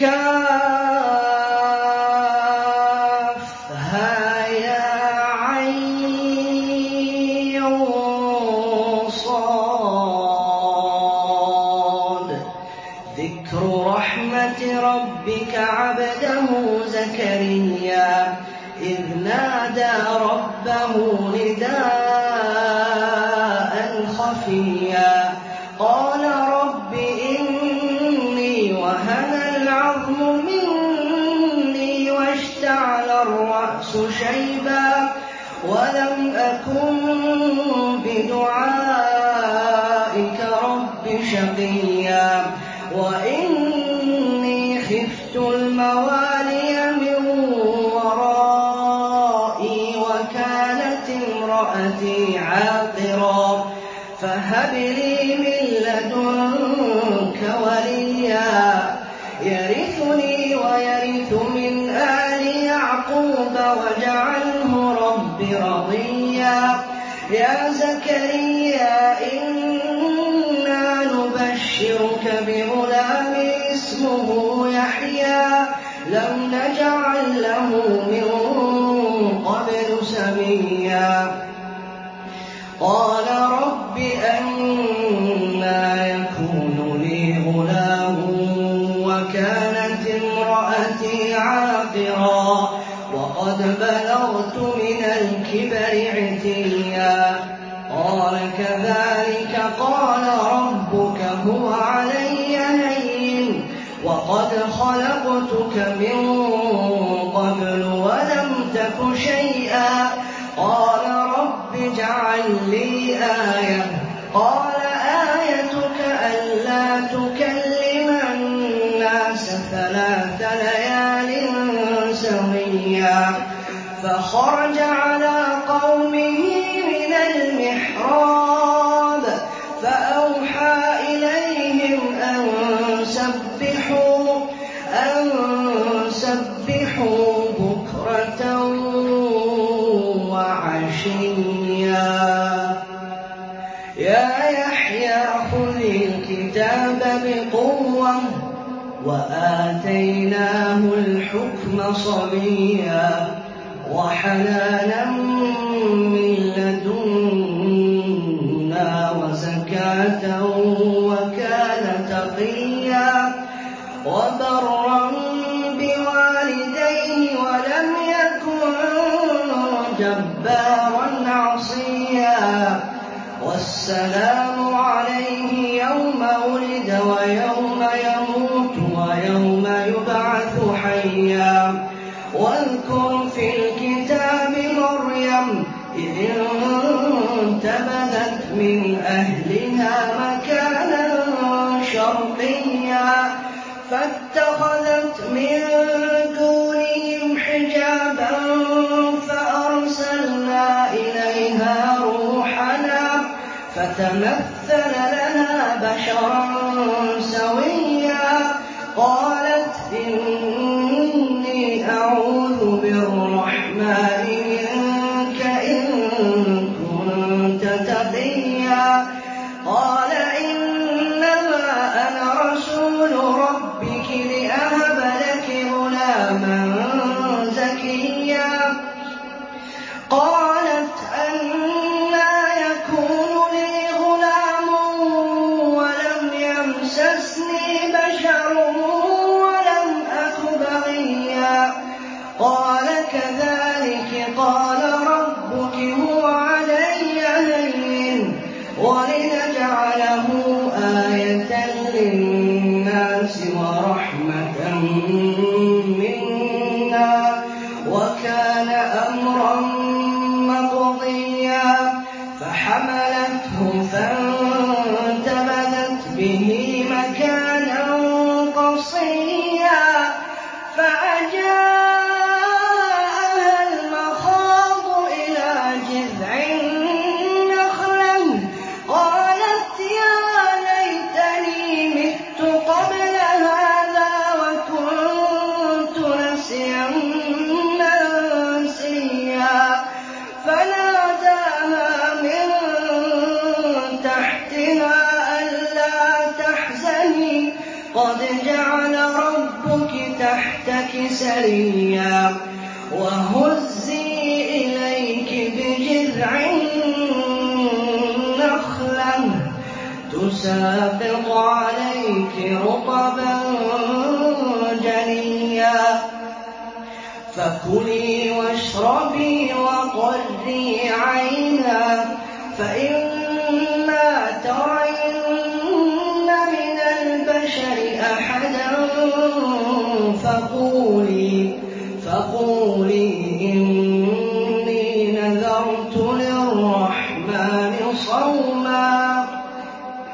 Come. 我因。لَا يَكُونُ لِي غُلَامٌ وَكَانَتِ امْرَأَتِي عَاقِرًا وَقَدْ بَلَغْتُ مِنَ الْكِبَرِ عِتِيًّا ۖ. قَالَ كَذَٰلِكَ قَالَ رَبُّكَ هُوَ عَلَيَّ هَيِّنٌ وَقَدْ خَلَقْتُكَ مِن قَبْلُ وَلَمْ تَكُ شَيْئًا ۖ. قَالَ رَبِّ اجْعَل لِّي آيَةً صبيا وحنانا من لدنا وزكاة وكان تقيا وبرا بوالديه ولم يكن جبارا عصيا والسلام عليه يوم ولد ويوم يولد فَانتَبَذَتْ مِنْ أَهْلِهَا مَكَانًا شَرْقِيًّا فَاتَّخَذَتْ مِن دُونِهِمْ حِجَابًا فَأَرْسَلْنَا إِلَيْهَا رُوحَنَا فَتَمَثَّلَ لَنَا بَشَرًا عَلِيًّا ۖ وَهُزِّي إِلَيْكِ بِجِذْعِ نخلا تُسَاقِطْ عَلَيْكِ رُطَبًا جَنِيًّا ۖ. فَكُلِي وَاشْرَبِي وَقَرِّي عَيْنًا ۖ فإن قَوْلِي إِنِّي نَذَرْتُ لِلرَّحْمَٰنِ صَوْمًا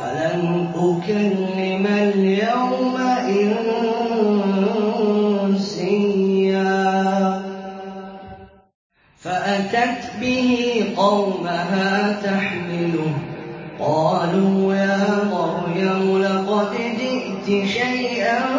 فَلَنْ أُكَلِّمَ الْيَوْمَ إِنسِيًّا. فَأَتَتْ بِهِ قَوْمَهَا تَحْمِلُهُ ۖ. قَالُوا يَا مَرْيَمُ لَقَدْ جِئْتِ شَيْئًا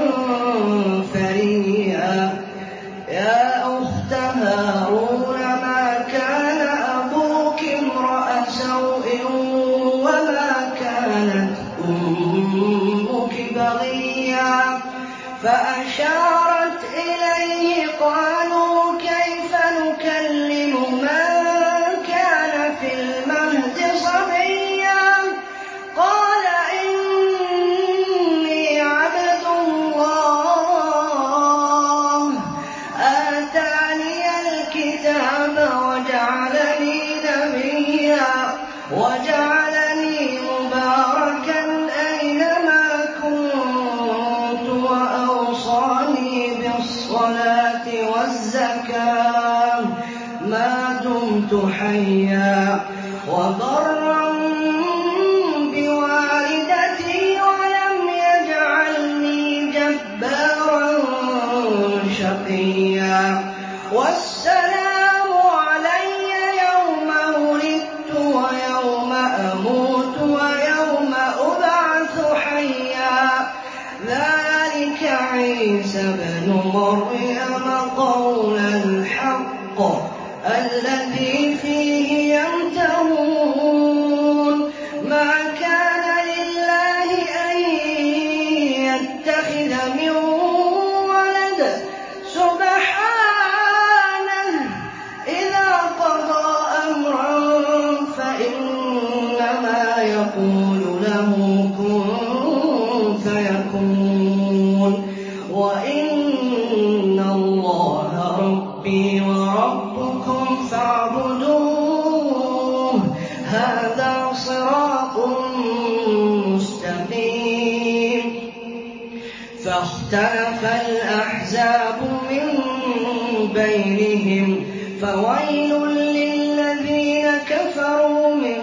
amor اختلف الْأَحْزَابُ مِن بَيْنِهِمْ ۖ فَوَيْلٌ لِّلَّذِينَ كَفَرُوا مِن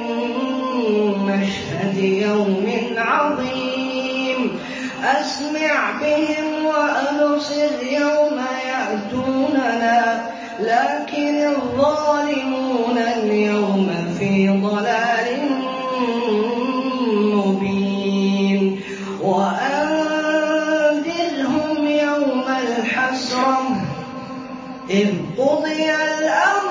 مَّشْهَدِ يَوْمٍ عَظِيمٍ. أَسْمِعْ بِهِمْ وَأَبْصِرْ يَوْمَ يَأْتُونَنَا ۖ لَٰكِنِ الظَّالِمُونَ الْيَوْمَ فِي ضَلَالٍ. جَمِيعَ الْأَرْضِ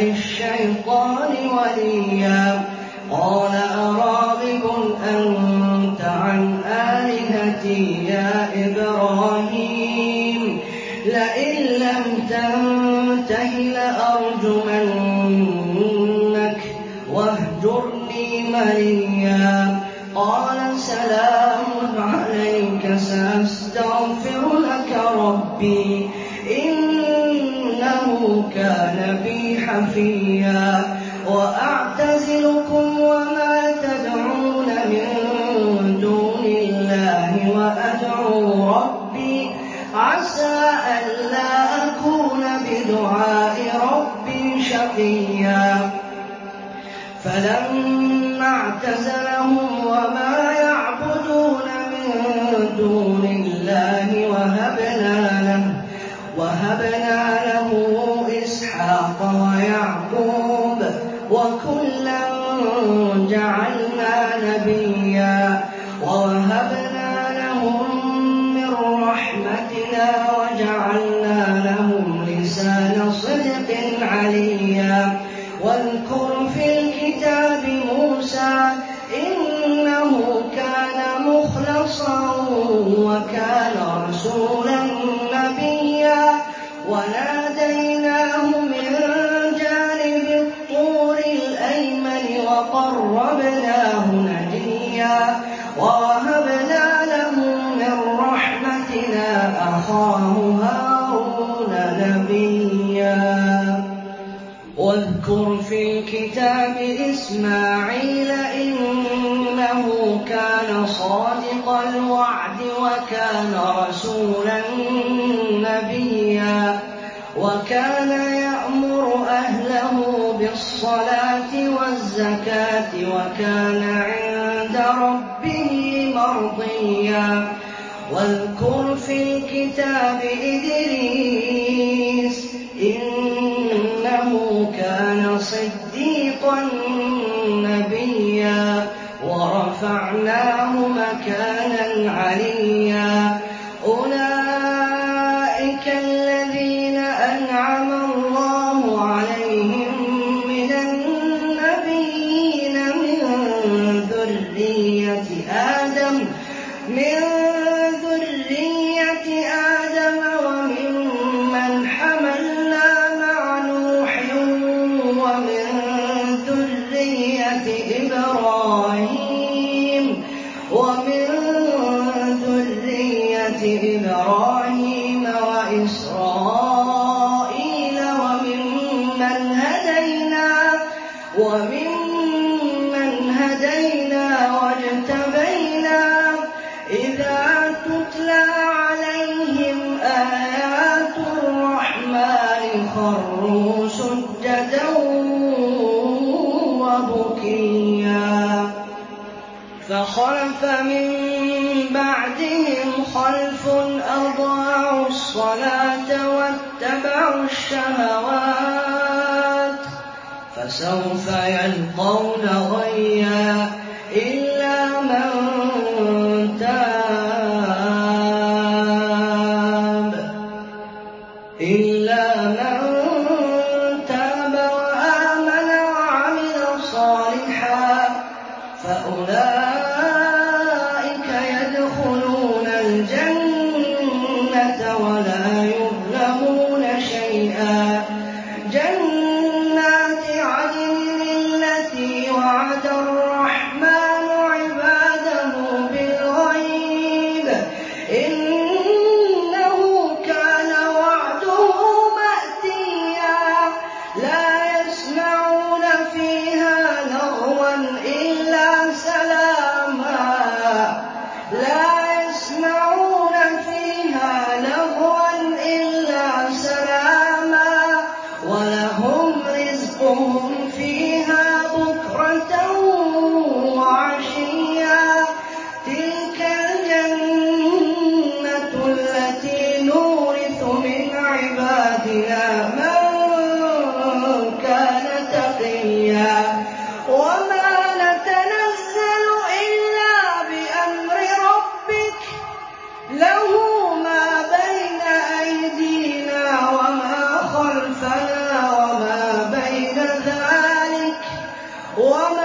للشيطان شقيا فلما اعتزلهم وما يعبدون من دون الله وهبنا له وهبنا 说。الصَّلَاةِ وَالزَّكَاةِ وَكَانَ عِندَ رَبِّهِ مَرْضِيًّا. وَاذْكُرْ فِي الْكِتَابِ إِدْرِيسَ ۚ إِنَّهُ كَانَ صِدِّيقًا نَّبِيًّا. وَرَفَعْنَاهُ مَكَانًا عَلِيًّا. فسوف يلقون Om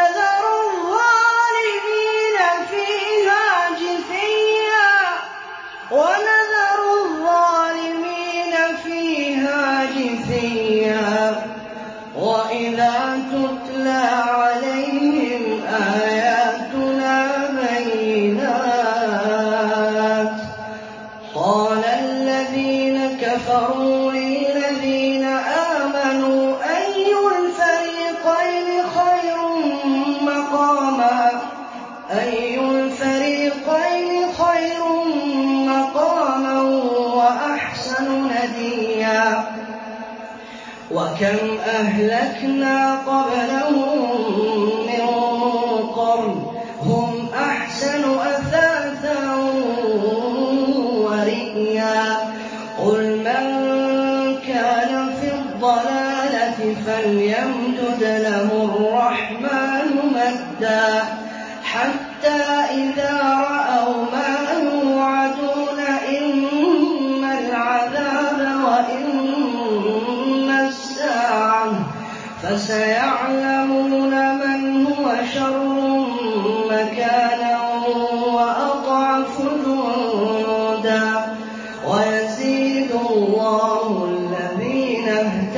هذا أَهْلَكْنَا قَبْلَهُمْ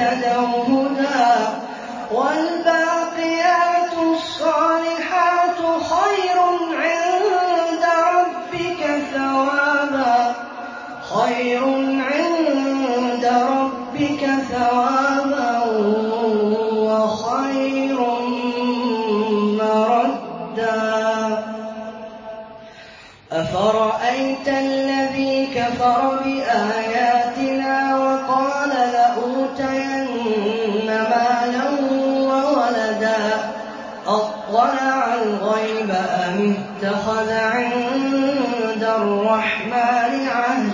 اهْتَدَوْا هُدًى ۖ وَالْبَاقِيَاتُ الصَّالِحَاتُ خَيْرٌ عِندَ رَبِّكَ ثَوَابًا وَخَيْرٌ مَّرَدًّا. أَفَرَأَيْتَ الَّذِي كَفَرَ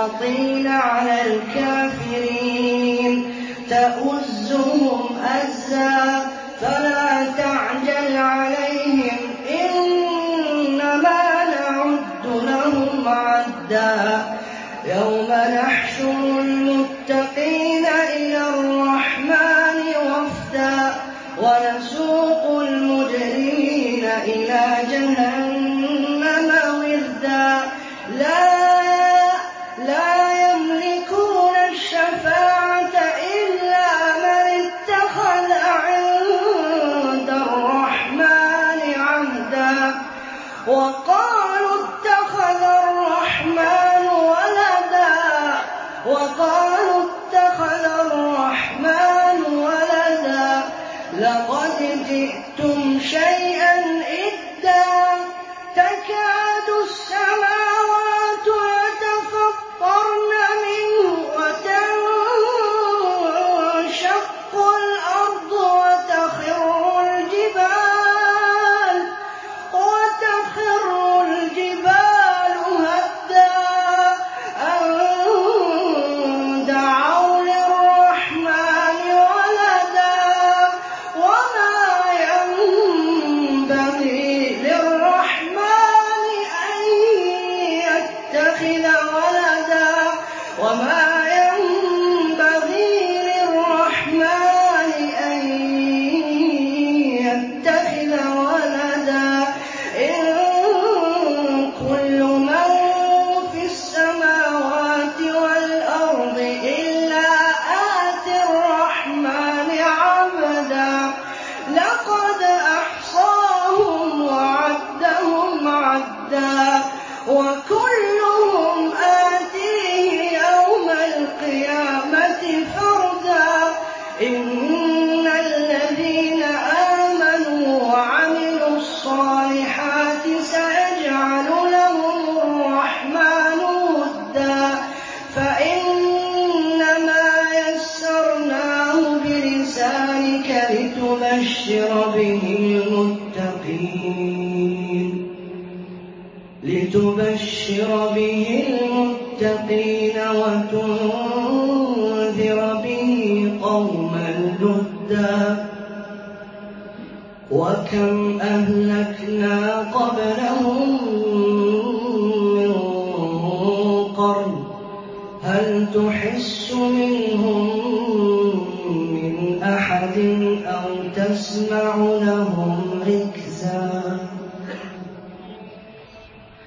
الشياطين على الحق 让我们的。ذَٰلِكَ لِتُبَشِّرَ